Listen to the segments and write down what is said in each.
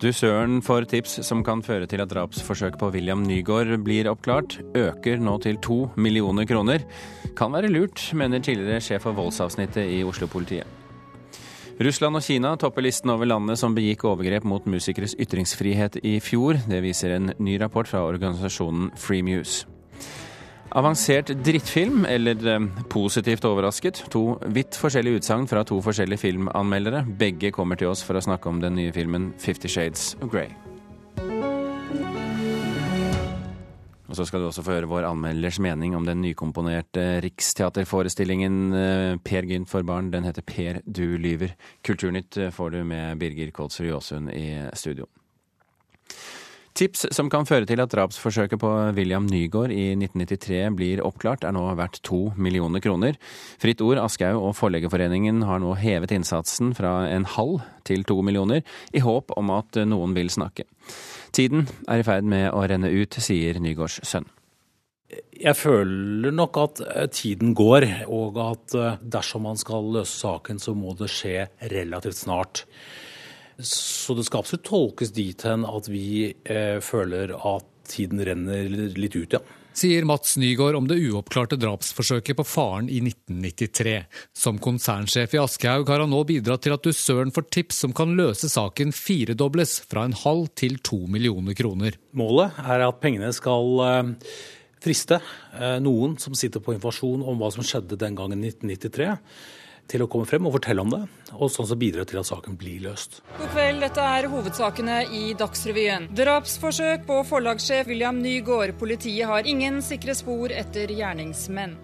Dusøren for tips som kan føre til at drapsforsøk på William Nygaard blir oppklart, øker nå til to millioner kroner. Kan være lurt, mener tidligere sjef for voldsavsnittet i Oslo-politiet. Russland og Kina topper listen over landene som begikk overgrep mot musikeres ytringsfrihet i fjor. Det viser en ny rapport fra organisasjonen Freemuse. Avansert drittfilm eller eh, positivt overrasket? To vidt forskjellige utsagn fra to forskjellige filmanmeldere. Begge kommer til oss for å snakke om den nye filmen Fifty Shades of Grey. Og så skal du også få høre vår anmelders mening om den nykomponerte riksteaterforestillingen eh, Per Gynt for barn. Den heter Per du lyver. Kulturnytt eh, får du med Birger Kolsrud Jåsund i studio. Tips som kan føre til at drapsforsøket på William Nygaard i 1993 blir oppklart, er nå verdt to millioner kroner. Fritt Ord, Aschehoug og Forleggerforeningen har nå hevet innsatsen fra en halv til to millioner, i håp om at noen vil snakke. Tiden er i ferd med å renne ut, sier Nygaards sønn. Jeg føler nok at eh, tiden går, og at eh, dersom man skal løse saken, så må det skje relativt snart. Så det skal absolutt tolkes dit hen at vi eh, føler at tiden renner litt ut, ja. Sier Mats Nygaard om det uoppklarte drapsforsøket på faren i 1993. Som konsernsjef i Aschehoug har han nå bidratt til at dusøren får tips som kan løse saken firedobles, fra en halv til to millioner kroner. Målet er at pengene skal eh, friste eh, noen som sitter på informasjon om hva som skjedde den gangen i 1993 til å komme frem og fortelle om det, og sånn så bidra til at saken blir løst. God kveld, dette er hovedsakene i Dagsrevyen. Drapsforsøk på forlagssjef William Nygaard. Politiet har ingen sikre spor etter gjerningsmenn.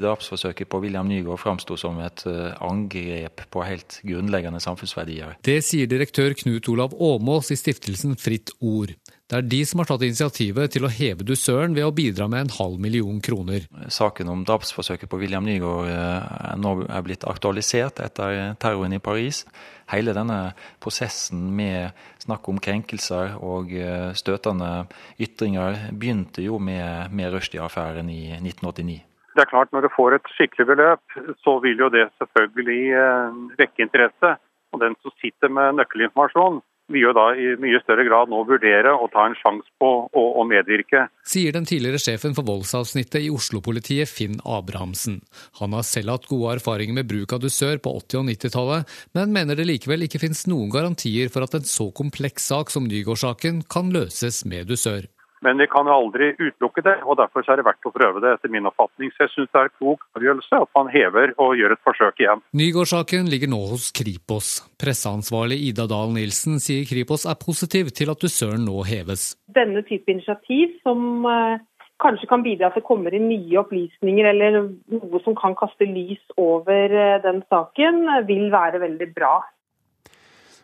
Drapsforsøket på William Nygaard framsto som et eh, angrep på helt grunnleggende samfunnsverdier. Det sier direktør Knut Olav Åmås i stiftelsen Fritt Ord. Det er de som har tatt initiativet til å heve dusøren ved å bidra med en halv million kroner. Saken om drapsforsøket på William Nygaard eh, er nå er blitt aktualisert etter terroren i Paris. Hele denne prosessen med snakk om krenkelser og eh, støtende ytringer begynte jo med, med Rushdie-affæren i 1989. Det er klart Når du får et skikkelig beløp, så vil jo det selvfølgelig eh, vekke interesse. Og den som sitter med nøkkelinformasjon, vil da i mye større grad nå vurdere å ta en sjanse på å, å, medvirke. Sier den tidligere sjefen for voldsavsnittet i Oslo-politiet, Finn Abrahamsen. Han har selv hatt gode erfaringer med bruk av dusør på 80- og 90-tallet, men mener det likevel ikke finnes noen garantier for at en så kompleks sak som Nygård-saken kan løses med dusør. Men vi kan jo aldri utelukke det, og derfor er det verdt å prøve det, etter min oppfatning. Så jeg syns det er en klok avgjørelse at man hever og gjør et forsøk igjen. Nygård-saken ligger nå hos Kripos. Presseansvarlig Ida Dahl Nilsen sier Kripos er positiv til at dusøren nå heves. Denne type initiativ som eh, kanskje kan bidra til at det kommer inn nye opplysninger eller noe som kan kaste lys over eh, den saken, vil være veldig bra.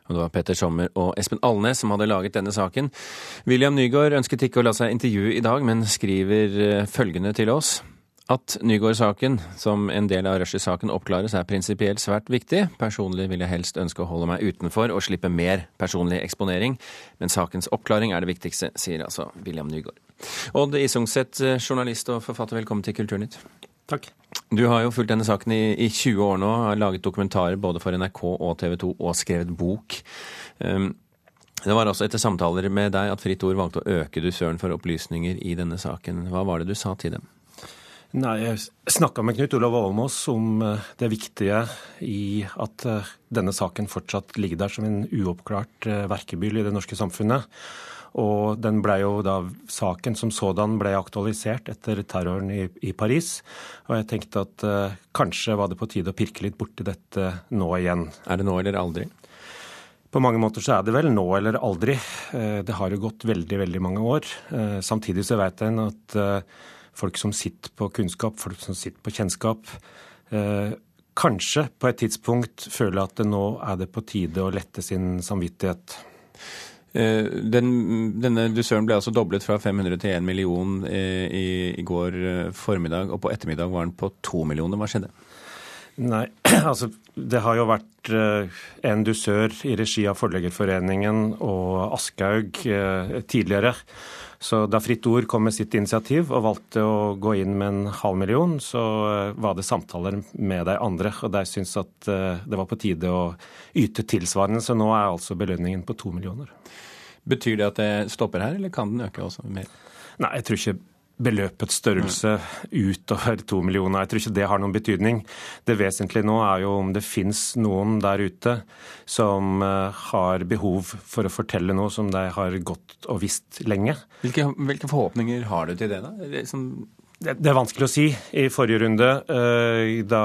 Og det var Petter Sommer og Espen Alnes som hadde laget denne saken. William Nygaard ønsket ikke å la seg intervjue i dag, men skriver eh, følgende til oss. At Nygaard-saken, som en del av Rushdie-saken, oppklares er prinsipielt svært viktig. Personlig vil jeg helst ønske å holde meg utenfor og slippe mer personlig eksponering, men sakens oppklaring er det viktigste, sier altså William Nygaard. Odd Isungset, eh, journalist og forfatter, velkommen til Kulturnytt. Takk. Du har jo fulgt denne saken i, i 20 år nå, har laget dokumentarer både for NRK og TV 2 og skrevet bok. Um, det var altså etter samtaler med deg at Fritt Ord valgte å øke dusøren for opplysninger i denne saken. Hva var det du sa til dem? Nei, Jeg snakka med Knut Olav Almås om eh, det viktige i at eh, denne saken fortsatt ligger der som en uoppklart eh, verkebyll i det norske samfunnet. Og den ble jo da, Saken som sådan ble aktualisert etter terroren i, i Paris. Og jeg tenkte at eh, kanskje var det på tide å pirke litt borti dette nå igjen. Er det nå eller aldri? På mange måter så er det vel nå eller aldri. Eh, det har jo gått veldig, veldig mange år. Eh, samtidig så vet en at folk som sitter på kunnskap, folk som sitter på kjennskap, kanskje på et tidspunkt føler at det nå er det på tide å lette sin samvittighet. Eh, den, denne dusøren ble altså doblet fra 500 til 1 million eh, i, i, går eh, formiddag, og på ettermiddag var den på 2 millioner. Hva skjedde? Nei, altså det har jo vært en dusør i regi av Forleggerforeningen og Aschehoug tidligere. Så da Fritt Ord kom med sitt initiativ og valgte å gå inn med en halv million, så var det samtaler med de andre, og de syntes at det var på tide å yte tilsvarende. Så nå er altså belønningen på to millioner. Betyr det at det stopper her, eller kan den øke også mer? Nei, jeg tror ikke beløpets størrelse utover to millioner. Jeg tror ikke det har noen betydning. Det vesentlige nå er jo om det finnes noen der ute som eh, har behov for å fortelle noe som de har gått og visst lenge. Hvilke, hvilke forhåpninger har du til det, da? Det, som det, er vanskelig å si. I forrige runde, eh, da,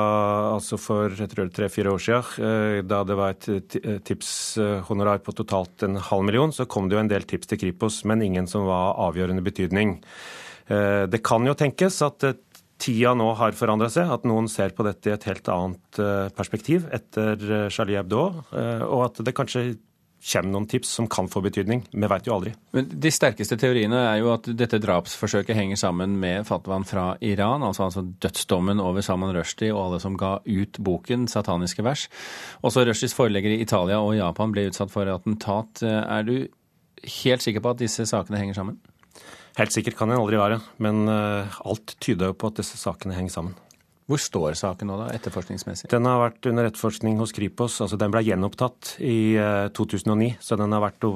altså for tre-fire år siden, eh, da det var et tipshonorar på totalt en halv million, så kom det jo en del tips til Kripos, men ingen som var avgjørende betydning. Eh, det kan jo tenkes at eh, tida nå har forandra seg, at noen ser på dette i et helt annet eh, perspektiv etter Charlie Hebdo, og at det kanskje kommer noen tips som kan få betydning. Vi veit jo aldri. Men De sterkeste teoriene er jo at dette drapsforsøket henger sammen med fatwaen fra Iran, altså, altså dødsdommen over Salman Rushdie og alle som ga ut boken 'Sataniske vers'. Også Rushdies forleggere i Italia og Japan ble utsatt for attentat. Er du helt sikker på at disse sakene henger sammen? Helt sikkert kan den aldri være, men eh, alt tyder jo på at disse sakene henger sammen. Hvor står saken nå, da, etterforskningsmessig? Den har vært under etterforskning hos Kripos. altså Den ble gjenopptatt i 2009, eh, så den har vært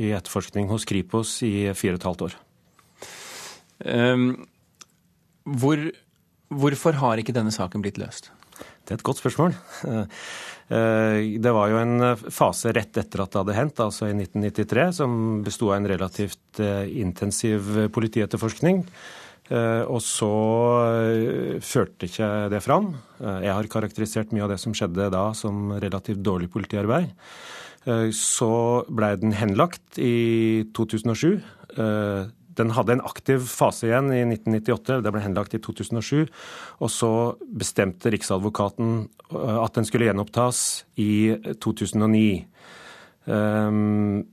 i etterforskning hos Kripos i fire og et halvt år. Um, hvor, hvorfor har ikke denne saken blitt løst? Det er et godt spørsmål. Eh, det var jo en eh, fase rett etter at det hadde hendt, altså i 1993, som besto av en relativt eh, intensiv politietterforskning. Og så førte ikke det fram. Jeg har karakterisert mye av det som skjedde da som relativt dårlig politiarbeid. Så blei den henlagt i 2007. Den hadde en aktiv fase igjen i 1998, det ble henlagt i 2007. Og så bestemte Riksadvokaten øh, at den skulle gjenopptas i 2009. Um,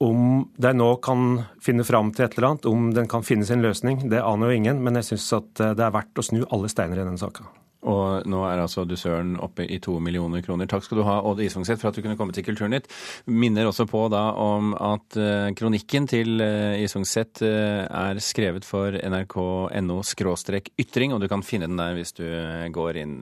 om de nå kan finne fram til et eller annet, om den kan finne sin løsning, det aner jo ingen. Men jeg syns det er verdt å snu alle steiner i denne saka. Og nå er altså dusøren oppe i to millioner kroner. Takk skal du ha, Odd Isvangseth, for at du kunne komme til Kulturnytt. Minner også på da om at uh, kronikken til uh, Isvangseth uh, er skrevet for nrk.no ytring, og du kan finne den der hvis du går inn.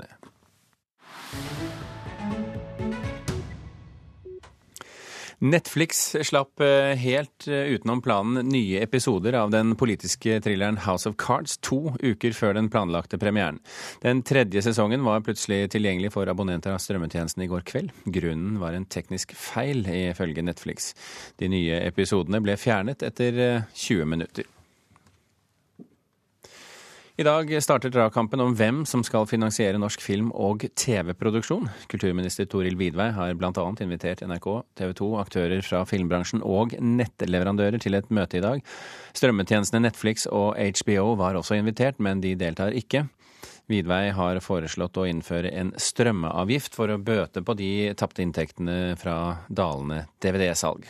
Netflix slapp eh, helt eh, utenom planen nye episoder av den politiske thrilleren House of Cards to uker før den planlagte premieren. Den tredje sesongen var plutselig tilgjengelig for abonnenter av strømmetjenesten i går kveld. Grunnen var en teknisk feil, ifølge Netflix. De nye episodene ble fjernet etter 20 eh, minutter. I dag starter dragkampen om hvem som skal finansiere norsk film- og TV-produksjon. Kulturminister Toril Vidvei har bl.a. invitert NRK, TV 2, aktører fra filmbransjen og nettleverandører til et møte i dag. Strømmetjenestene Netflix og HBO var også invitert, men de deltar ikke. Vidvei har foreslått å innføre en strømmeavgift for å bøte på de tapte inntektene fra dalende DVD-salg.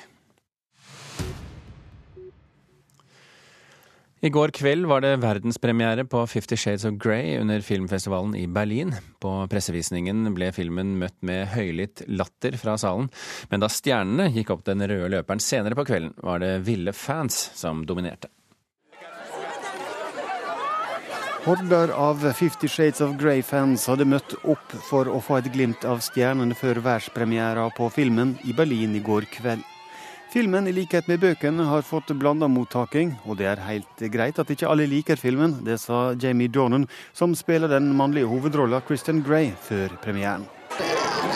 I går kveld var det verdenspremiere på Fifty Shades of Grey under filmfestivalen i Berlin. På pressevisningen ble filmen møtt med høylytt latter fra salen, men da stjernene gikk opp den røde løperen senere på kvelden, var det ville fans som dominerte. Horder av Fifty Shades of Grey-fans hadde møtt opp for å få et glimt av stjernene før verdenspremiera på filmen i Berlin i går kveld. Filmen, i likhet med bøkene, har fått blanda mottaking, og det er helt greit at ikke alle liker filmen. Det sa Jamie Dornan, som spiller den mannlige hovedrolla Christian Grey, før premieren.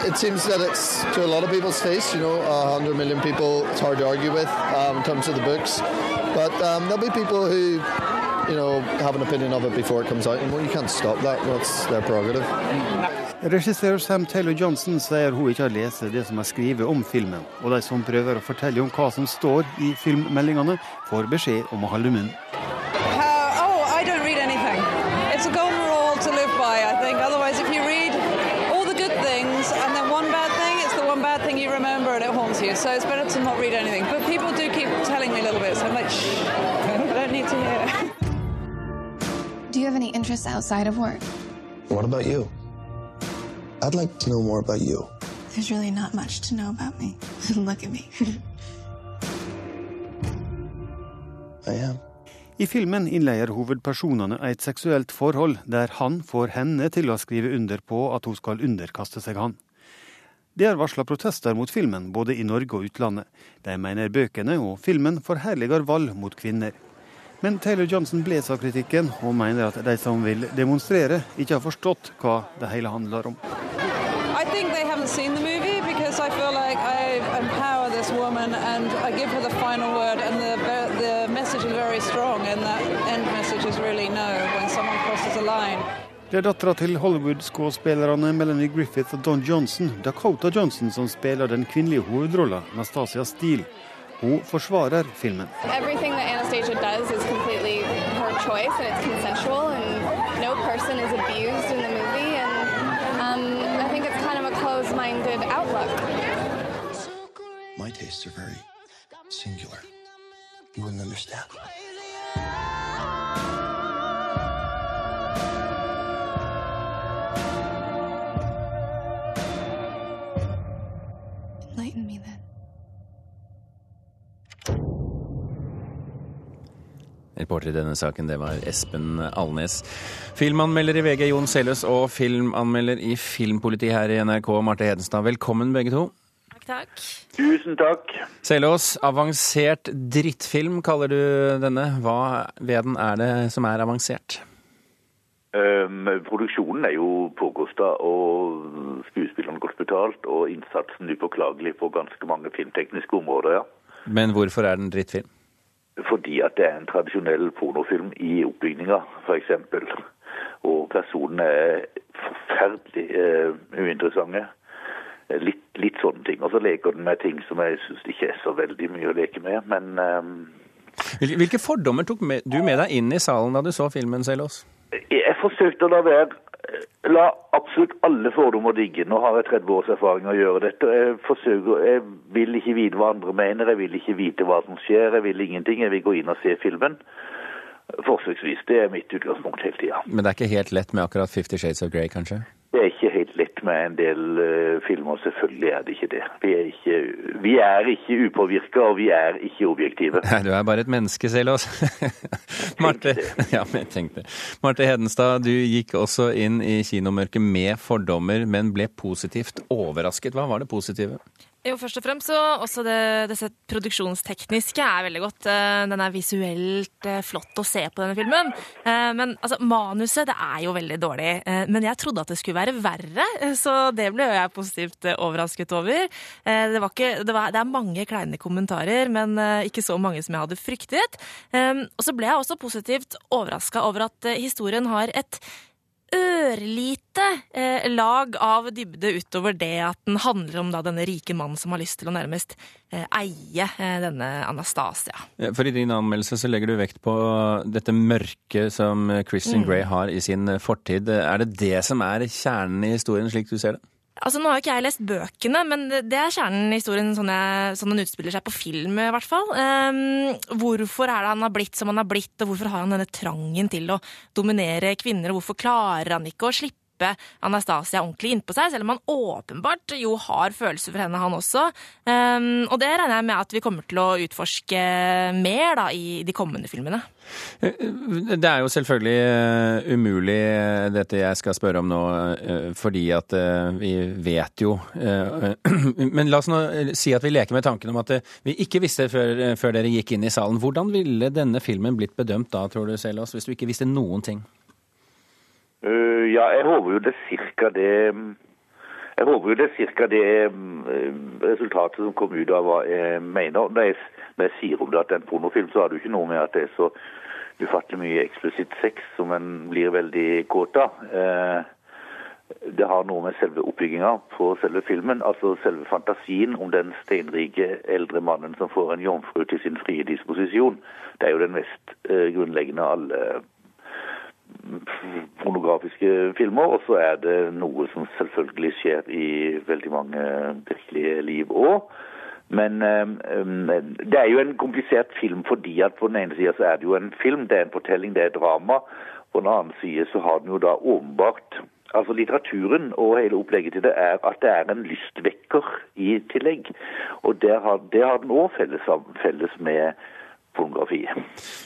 It seems that it's to a lot of people's taste. You know, a hundred million people it's hard to argue with um, in terms of the books, but um, there'll be people who, you know, have an opinion of it before it comes out, and well, you can't stop that. That's their prerogative. Regissør Sam Taylor Johnson sier hun ikke har lest det som er skrevet om filmen, og de som prøver å fortelle om hva som står i filmmeldingene, får beskjed om å holde munn. Any interests outside of work? What about you? I'd like to know more about you. There's really not much to know about me. Look at me. I am. I filmen innleier hovedpersonene et seksuelt forhold der han får henne til å skrive under på at hun skal underkaste seg han. Det har varsla protester mot filmen, både i Norge og utlandet. De mener bøkene og filmen forherliger vold mot kvinner. Men Taylor Johnson blåser av kritikken, og mener at de som vil demonstrere, ikke har forstått hva det hele handler om. Det er dattera til Hollywood-skuespillerne Melanie Griffith og Don Johnson, Dakota Johnson, som spiller den kvinnelige hovedrolla, Nastasia Steele. Hun forsvarer filmen. Choice no movie and um, kind of. My tastes are very singular. You wouldn't understand. Reporter i denne saken, det var Espen Alnes. Filmanmelder i VG Jon Seløs og filmanmelder i Filmpolitiet her i NRK, Marte Hedenstad. Velkommen begge to. Takk, takk. Tusen takk. Selås, avansert drittfilm kaller du denne. Hva ved den er det som er avansert? Um, produksjonen er jo påkosta og skuespillerne godt betalt, og innsatsen upåklagelig på ganske mange filmtekniske områder, ja. Men hvorfor er den drittfilm? Fordi at det er en tradisjonell pornofilm i oppbygninga, f.eks. Og personene er forferdelig uh, uinteressante. Litt, litt, sånne ting. Og så leker den med ting som jeg syns ikke er så veldig mye å leke med, men um... Hvilke fordommer tok med, du med deg inn i salen da du så filmen, Selås? Jeg forsøkte å la være La absolutt alle fordommer digge. Nå har jeg 30 års erfaring å gjøre dette. Jeg forsøker, jeg vil ikke vite hva andre mener, jeg vil ikke vite hva som skjer. Jeg vil ingenting. Jeg vil gå inn og se filmen. Forsøksvis. Det er mitt utgangspunkt hele tida. Men det er ikke helt lett med akkurat 'Fifty Shades of Grey', kanskje? Det er ikke helt lett med en del uh, filmer. Selvfølgelig er det ikke det. Vi er ikke, vi er ikke upåvirka, og vi er ikke objektive. Nei, du er bare et menneske selv også. Marte, ja. Marte Hedenstad, du gikk også inn i kinomørket med fordommer, men ble positivt overrasket. Hva var det positive? Jo, først og fremst så også det, det produksjonstekniske er veldig godt. Eh, den er visuelt eh, flott å se på denne filmen. Eh, men altså, manuset det er jo veldig dårlig. Men jeg trodde at det skulle være verre, så det ble jeg positivt overrasket over. Det, ikke, det, var, det er mange kleine kommentarer, men ikke så mange som jeg hadde fryktet. Og så ble jeg også positivt overraska over at historien har et ørlite eh, lag av dybde utover det at den handler om da, denne rike mannen som har lyst til å nærmest eh, eie eh, denne Anastasia. For i din anmeldelse så legger du vekt på dette mørket som Christian mm. Grey har i sin fortid. Er det det som er kjernen i historien, slik du ser det? Altså, Nå har ikke jeg lest bøkene, men det er kjernen i historien sånn, jeg, sånn den utspiller seg på film. i hvert fall. Um, hvorfor er det han har blitt som han har blitt, og hvorfor har han denne trangen til å dominere kvinner? og Hvorfor klarer han ikke å slippe Anastasia ordentlig innpå seg, selv om han åpenbart jo har følelser for henne, han også. Um, og det regner jeg med at vi kommer til å utforske mer da, i de kommende filmene. Det er jo selvfølgelig uh, umulig dette jeg skal spørre om nå, fordi at vi vet jo Men la oss nå si at vi leker med tanken om at vi ikke visste før, før dere gikk inn i salen. Hvordan ville denne filmen blitt bedømt da, tror du, Selås, hvis du ikke visste noen ting? Uh, ja, jeg håper jo det er cirka det jeg håper jo det er cirka det uh, resultatet som kom ut av hva jeg mener. Når jeg, når jeg sier om det at det er en pornofilm, så har det jo ikke noe med at det er så ufattelig mye eksplisitt sex som en blir veldig kåt av. Uh, det har noe med selve oppbygginga på selve filmen, altså selve fantasien om den steinrike eldre mannen som får en jomfru til sin frie disposisjon. Det er jo den mest grunnleggende av alle pornografiske filmer, og så er det noe som selvfølgelig skjer i veldig mange virkelige liv òg. Men um, det er jo en komplisert film fordi at på den ene sida så er det jo en film, det er en fortelling, det er drama. På den annen side så har den jo da åpenbart Altså Litteraturen og hele opplegget til det er at det er en lystvekker i tillegg. Og det har, det har den òg felles, felles med pornografi.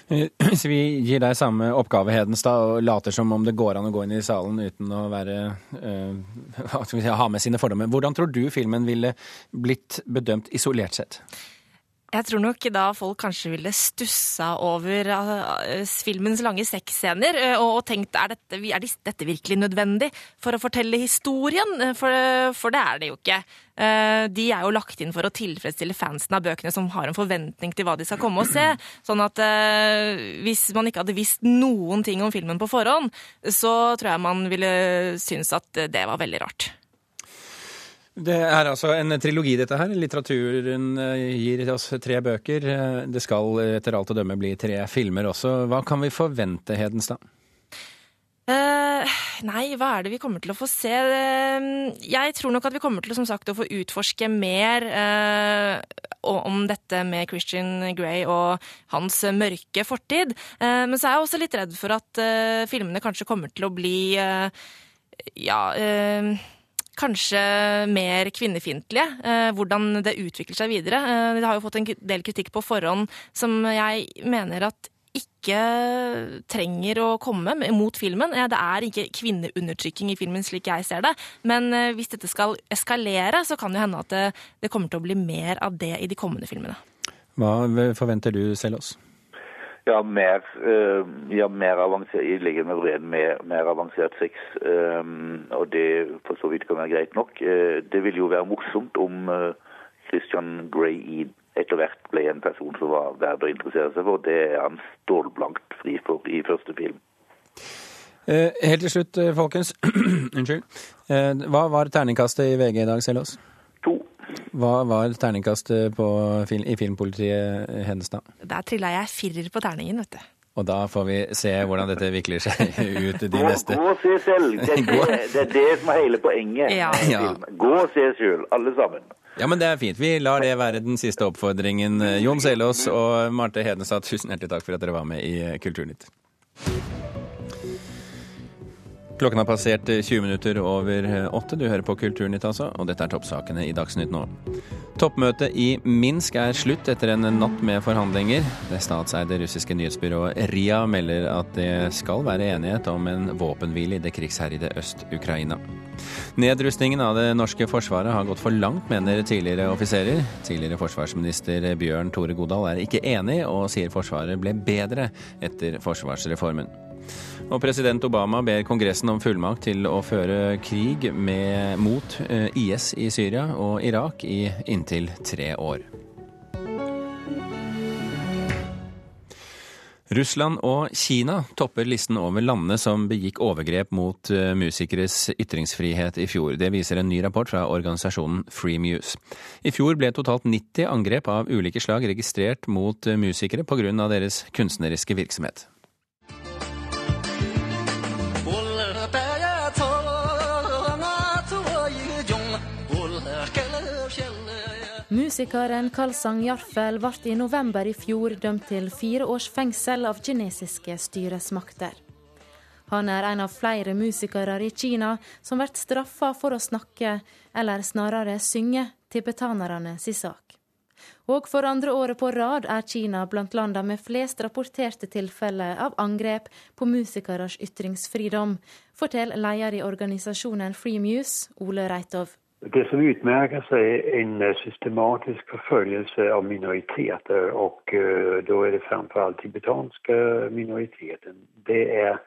Eh, Hvis vi gir deg samme oppgave, Hedenstad, og later som om det går an å gå inn i salen uten å være, øh, skal vi si, ha med sine fordommer, hvordan tror du filmen ville blitt bedømt isolert sett? Jeg tror nok da folk kanskje ville stussa over uh, filmens lange sexscener og, og tenkt er dette, er dette virkelig nødvendig for å fortelle historien? For, for, det er det jo ikke. De er jo lagt inn for å tilfredsstille fansen av bøkene som har en forventning til hva de skal komme og se. Sånn at hvis man ikke hadde visst noen ting om filmen på forhånd, så tror jeg man ville synes at det var veldig rart. Det er altså en trilogi, dette her. Litteraturen eh, gir oss tre bøker. Eh, det skal etter alt å dømme bli tre filmer også. Hva kan vi forvente, Hedenstad? Uh, nei, hva er det vi kommer til å få se? Jeg tror nok at vi kommer til sagt, å få utforske mer uh, om dette med Christian Grey og hans mørke fortid. Uh, men så er jeg også litt redd for at filmene kanskje kommer til å bli ja kanskje mer kvinnefiendtlige. Eh, hvordan det utvikler seg videre. Eh, det har jo fått en del kritikk på forhånd som jeg mener at ikke trenger å komme mot filmen. Eh, det er ikke kvinneundertrykking i filmen slik jeg ser det. Men hvis dette skal eskalere, så kan det hende at det, det kommer til å bli mer av det i de kommende filmene. Hva forventer du selv oss? Ja, mer, uh, ja, mer avansert, jeg ligger med vreden, med mer avansert sex. Um, og det for så vidt kan være greit nok. Uh, det vil jo være morsomt om uh, Christian Grey ble en person som var verdt å interessere seg for. Det er han stålblankt fri for i første film. helt til slutt, folkens. Unnskyld. hva var terningkastet i VG i dag, Selås? To. Hva var terningkastet i Filmpolitiet Hedestad? Der trilla jeg firer på terningen, vet du. Og da får vi se hvordan dette vikler seg ut de neste Gå og se selv. Det er det, det, er det som er hele poenget. Ja. Ja. Gå og se selv, alle sammen. Ja, men det er fint. Vi lar det være den siste oppfordringen. Jon Selås og Marte Hedenstad, tusen hjertelig takk for at dere var med i Kulturnytt. Klokken har passert 20 minutter over åtte. Du hører på Kulturnytt, altså, og dette er toppsakene i Dagsnytt nå. Toppmøtet i Minsk er slutt etter en natt med forhandlinger. Det statseide russiske nyhetsbyrået RIA melder at det skal være enighet om en våpenhvile i det krigsherjede Øst-Ukraina. Nedrustningen av det norske forsvaret har gått for langt, mener tidligere offiserer. Tidligere forsvarsminister Bjørn Tore Godal er ikke enig, og sier Forsvaret ble bedre etter forsvarsreformen. Og president Obama ber Kongressen om fullmakt til å føre krig med, mot eh, IS i Syria og Irak i inntil tre år. Russland og Kina topper listen over landene som begikk overgrep mot eh, musikeres ytringsfrihet i fjor. Det viser en ny rapport fra organisasjonen Free Muse. I fjor ble totalt 90 angrep av ulike slag registrert mot eh, musikere pga. deres kunstneriske virksomhet. Musikeren Kalsang Jarfel ble i november i fjor dømt til fire års fengsel av kinesiske styresmakter. Han er en av flere musikere i Kina som blir straffa for å snakke, eller snarere synge, tibetanerne si sak. Og for andre året på rad er Kina blant landene med flest rapporterte tilfeller av angrep på musikeres ytringsfridom, forteller leder i organisasjonen Free Muse, Ole Reitov. Det som utmärker sig är en eh, systematisk förföljelse av minoriteter och eh, då är det framförallt tibetanska minoriteten. Det är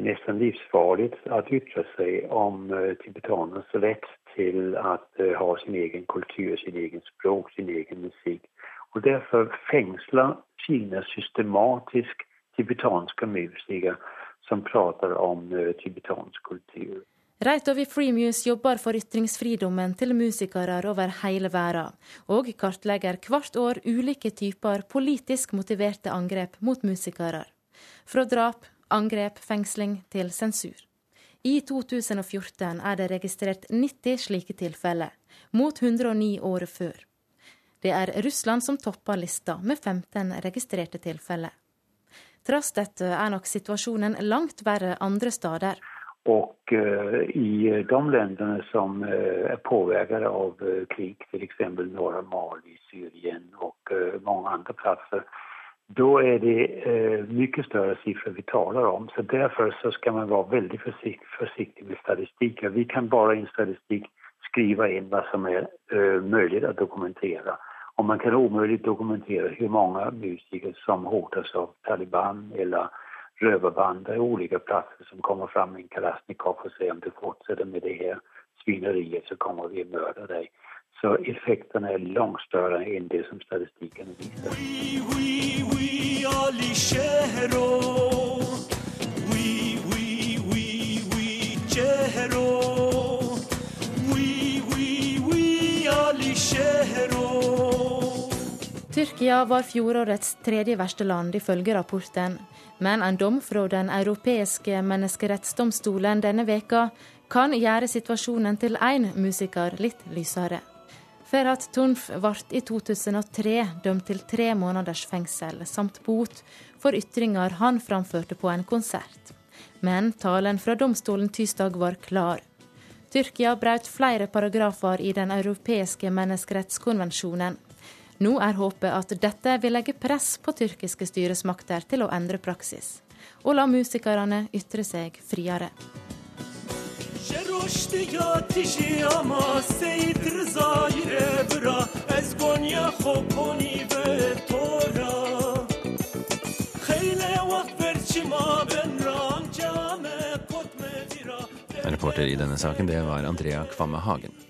nästan livsfarligt att yttra sig om eh, rett rätt till att ha sin egen kultur, sin egen språk, sin egen musik. Och därför fängslar Kina systematiskt tibetanska musiker som pratar om tibetansk kultur. Reitov i Freemuse jobber for ytringsfridommen til musikere over hele verden, og kartlegger hvert år ulike typer politisk motiverte angrep mot musikere. Fra drap, angrep, fengsling til sensur. I 2014 er det registrert 90 slike tilfeller, mot 109 året før. Det er Russland som topper lista, med 15 registrerte tilfeller. Trass dette er nok situasjonen langt verre andre steder. Och eh, i de länderna som eh, är påverkade av eh, krig, till exempel norra Mali, Syrien och många andra platser, då är det eh, mycket större siffror vi talar om. Så därför så ska man vara väldigt försikt, försiktig med statistiken. Vi kan bara i en statistik skriva in vad som är eh, möjligt att dokumentera. Och man kan omöjligt dokumentera hur många musiker som hotas av Taliban eller rövarband på olika platser som kommer fram med en Kalashnikov och säger om du fortsätter med det här svineriet så kommer vi mörda dig. Så effekterna är långt större än det som statistiken visar. Oui, oui, oui. Oui, Tyrkia var fjorårets tredje verste land, ifølge rapporten. Men en dom fra Den europeiske menneskerettsdomstolen denne veka kan gjøre situasjonen til én musiker litt lysere. Ferhat Tunf ble i 2003 dømt til tre måneders fengsel samt bot for ytringer han framførte på en konsert. Men talen fra domstolen tirsdag var klar. Tyrkia brøt flere paragrafer i Den europeiske menneskerettskonvensjonen. Nå er håpet at dette vil legge press på tyrkiske styresmakter til å endre praksis, og la musikerne ytre seg friere. Reporter i denne saken, det var Andrea Kvamme Hagen.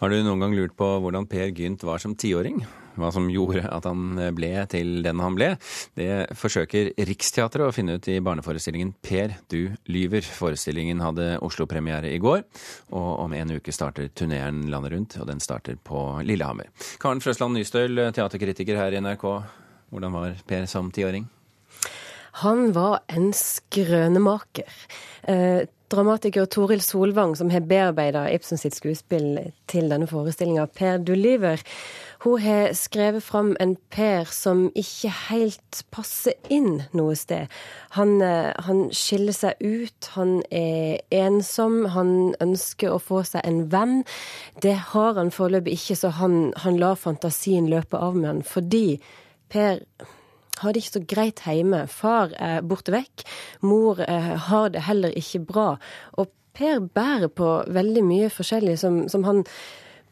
Har du noen gang lurt på hvordan Per Gynt var som tiåring? Hva som gjorde at han ble til den han ble? Det forsøker Riksteatret å finne ut i barneforestillingen Per, du lyver. Forestillingen hadde Oslo-premiere i går, og om en uke starter turneen landet rundt, og den starter på Lillehammer. Karen Frøsland Nystøl, teaterkritiker her i NRK. Hvordan var Per som tiåring? Han var en skrønemaker. Eh, dramatiker Toril Solvang, som har bearbeida Ibsen skuespill til denne forestillinga, Per du lyver, hun har skrevet fram en Per som ikke helt passer inn noe sted. Han, eh, han skiller seg ut, han er ensom, han ønsker å få seg en venn. Det har han foreløpig ikke, så han, han lar fantasien løpe av med han, fordi Per har det ikke så greit hjemme. Far er borte vekk. Mor eh, har det heller ikke bra. Og Per bærer på veldig mye forskjellig som, som, han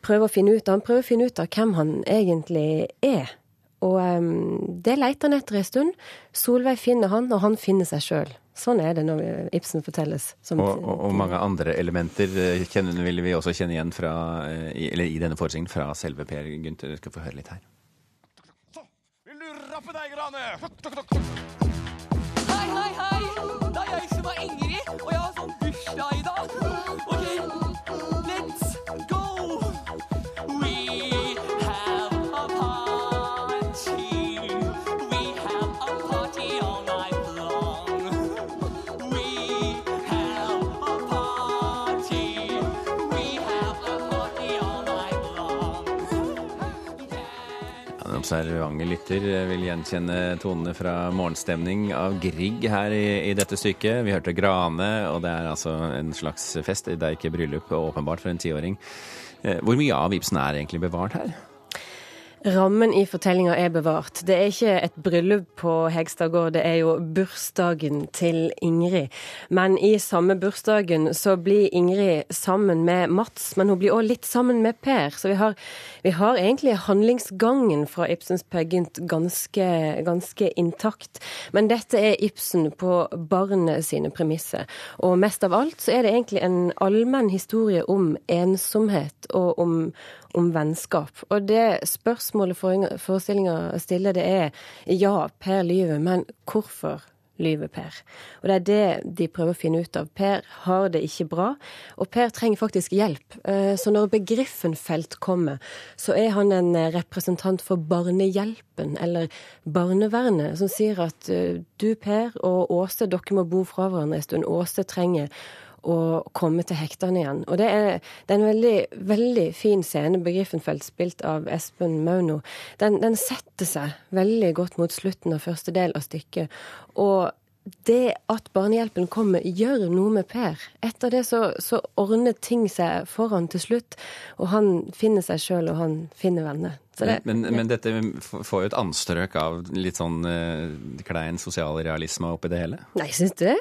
prøver å finne ut av. Han prøver å finne ut av hvem han egentlig er. Og um, det leter han etter en stund. Solveig finner han, og han finner seg sjøl. Sånn er det når Ibsen fortelles. Og, og, og, mange andre elementer kjenner, vil vi også kjenne igjen fra, i, i denne forestillingen fra selve Per Gynt. Du skal få høre litt her. Rappe! Hei, hei, hei! Det er jeg som er Ingrid, observante lytter vil gjenkjenne tonene fra morgenstemning av Grieg her i, i, dette stykket. Vi hørte Grane, og det er altså en slags fest. Det er ikke bryllup, åpenbart, for en tiåring. Hvor mye av Ibsen er egentlig bevart her? Rammen i fortellinga er bevart. Det er ikke et bryllup på Hegstad gård, det er jo bursdagen til Ingrid. Men i samme bursdagen så blir Ingrid sammen med Mats, men hun blir òg litt sammen med Per. Så vi har, vi har egentlig handlingsgangen fra Ibsens Peer Gynt ganske, ganske intakt. Men dette er Ibsen på barnet sine premisser. Og mest av alt så er det egentlig en allmenn historie om ensomhet og om, om vennskap. Og det spørsmålet forestillinga stiller, det er ja, Per lyver, men hvorfor lyver Per? Og det er det de prøver å finne ut av. Per har det ikke bra, og Per trenger faktisk hjelp. Så når Begriffenfelt kommer, så er han en representant for Barnehjelpen, eller barnevernet, som sier at du, Per, og Åse, dere må bo fra hverandre en stund. Åse trenger å komme til hektene igjen. Og det er, det er en veldig, veldig fin scene, Begriffenfelt, spilt av Espen Mauno. Den, den, setter seg veldig godt mot slutten av første del av stykket. Og det at Barnehjelpen kommer, gjør noe med Per. Etter det så, så ordner ting seg for han til slutt, og han finner seg sjøl, og han finner venner. Det, men, men dette får jo et anstrøk av litt sånn uh, klein sosialrealisme oppi det hele. Nei, syns du det?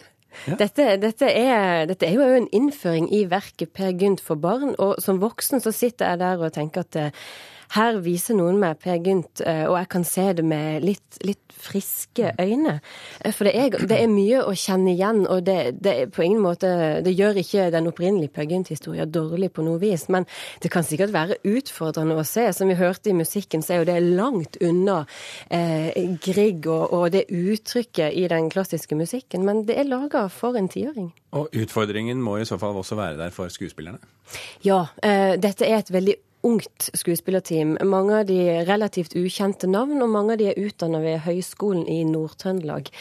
Dette, dette, er, dette er jo en innføring i verket Per Gynt for barn, og som voksen så sitter jeg der og tenker at eh, her viser noen meg Per Gynt, eh, og jeg kan se det med litt, litt friske øyne. Eh, For det er, det er mye å kjenne igjen, og det, det på ingen måte Det gjør ikke den opprinnelige Per Gynt-historien dårlig på noe vis, men det kan sikkert være utfordrende å se. Som vi hørte i musikken, så er jo det langt unna eh, Grieg og, og det uttrykket i den klassiske musikken, men det er laga for en tiåring. Og utfordringen må i så fall også være der for skuespillerne. Ja, eh, dette er et veldig ungt skuespillerteam. Mange av de er relativt ukjente navn, og mange av de er utdanna ved Høgskolen i Nord-Trøndelag.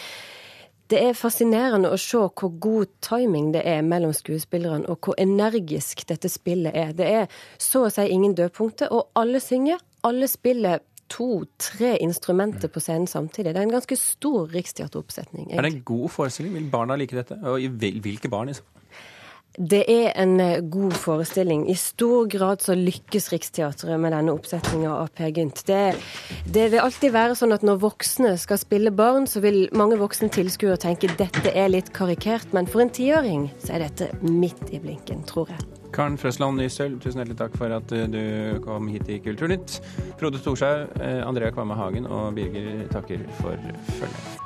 Det er fascinerende å se hvor god timing det er mellom skuespillerne, og hvor energisk dette spillet er. Det er så å si ingen dødpunkter, og alle synger. Alle spiller to-tre instrumenter på scenen samtidig. Det er en ganske stor riksteateroppsetning. Er det en god forestilling? Vil barna like dette? Og hvilke barn? Liksom? Det er en eh, god forestilling. I stor grad så lykkes Riksteatret med denne oppsetninga av Per Gynt. Det, det vil alltid være sånn at når voksne skal spille barn, så vil mange voksne tilskuere tenke dette er litt karikert, men for en tiåring så er dette midt i blinken, tror jeg. Karen Frøsland Nysølv, tusen hjertelig takk for at eh, du kom hit i Kulturnytt. Frode Storshaug, eh, Andrea Kvamme Hagen og Birger takker for følget.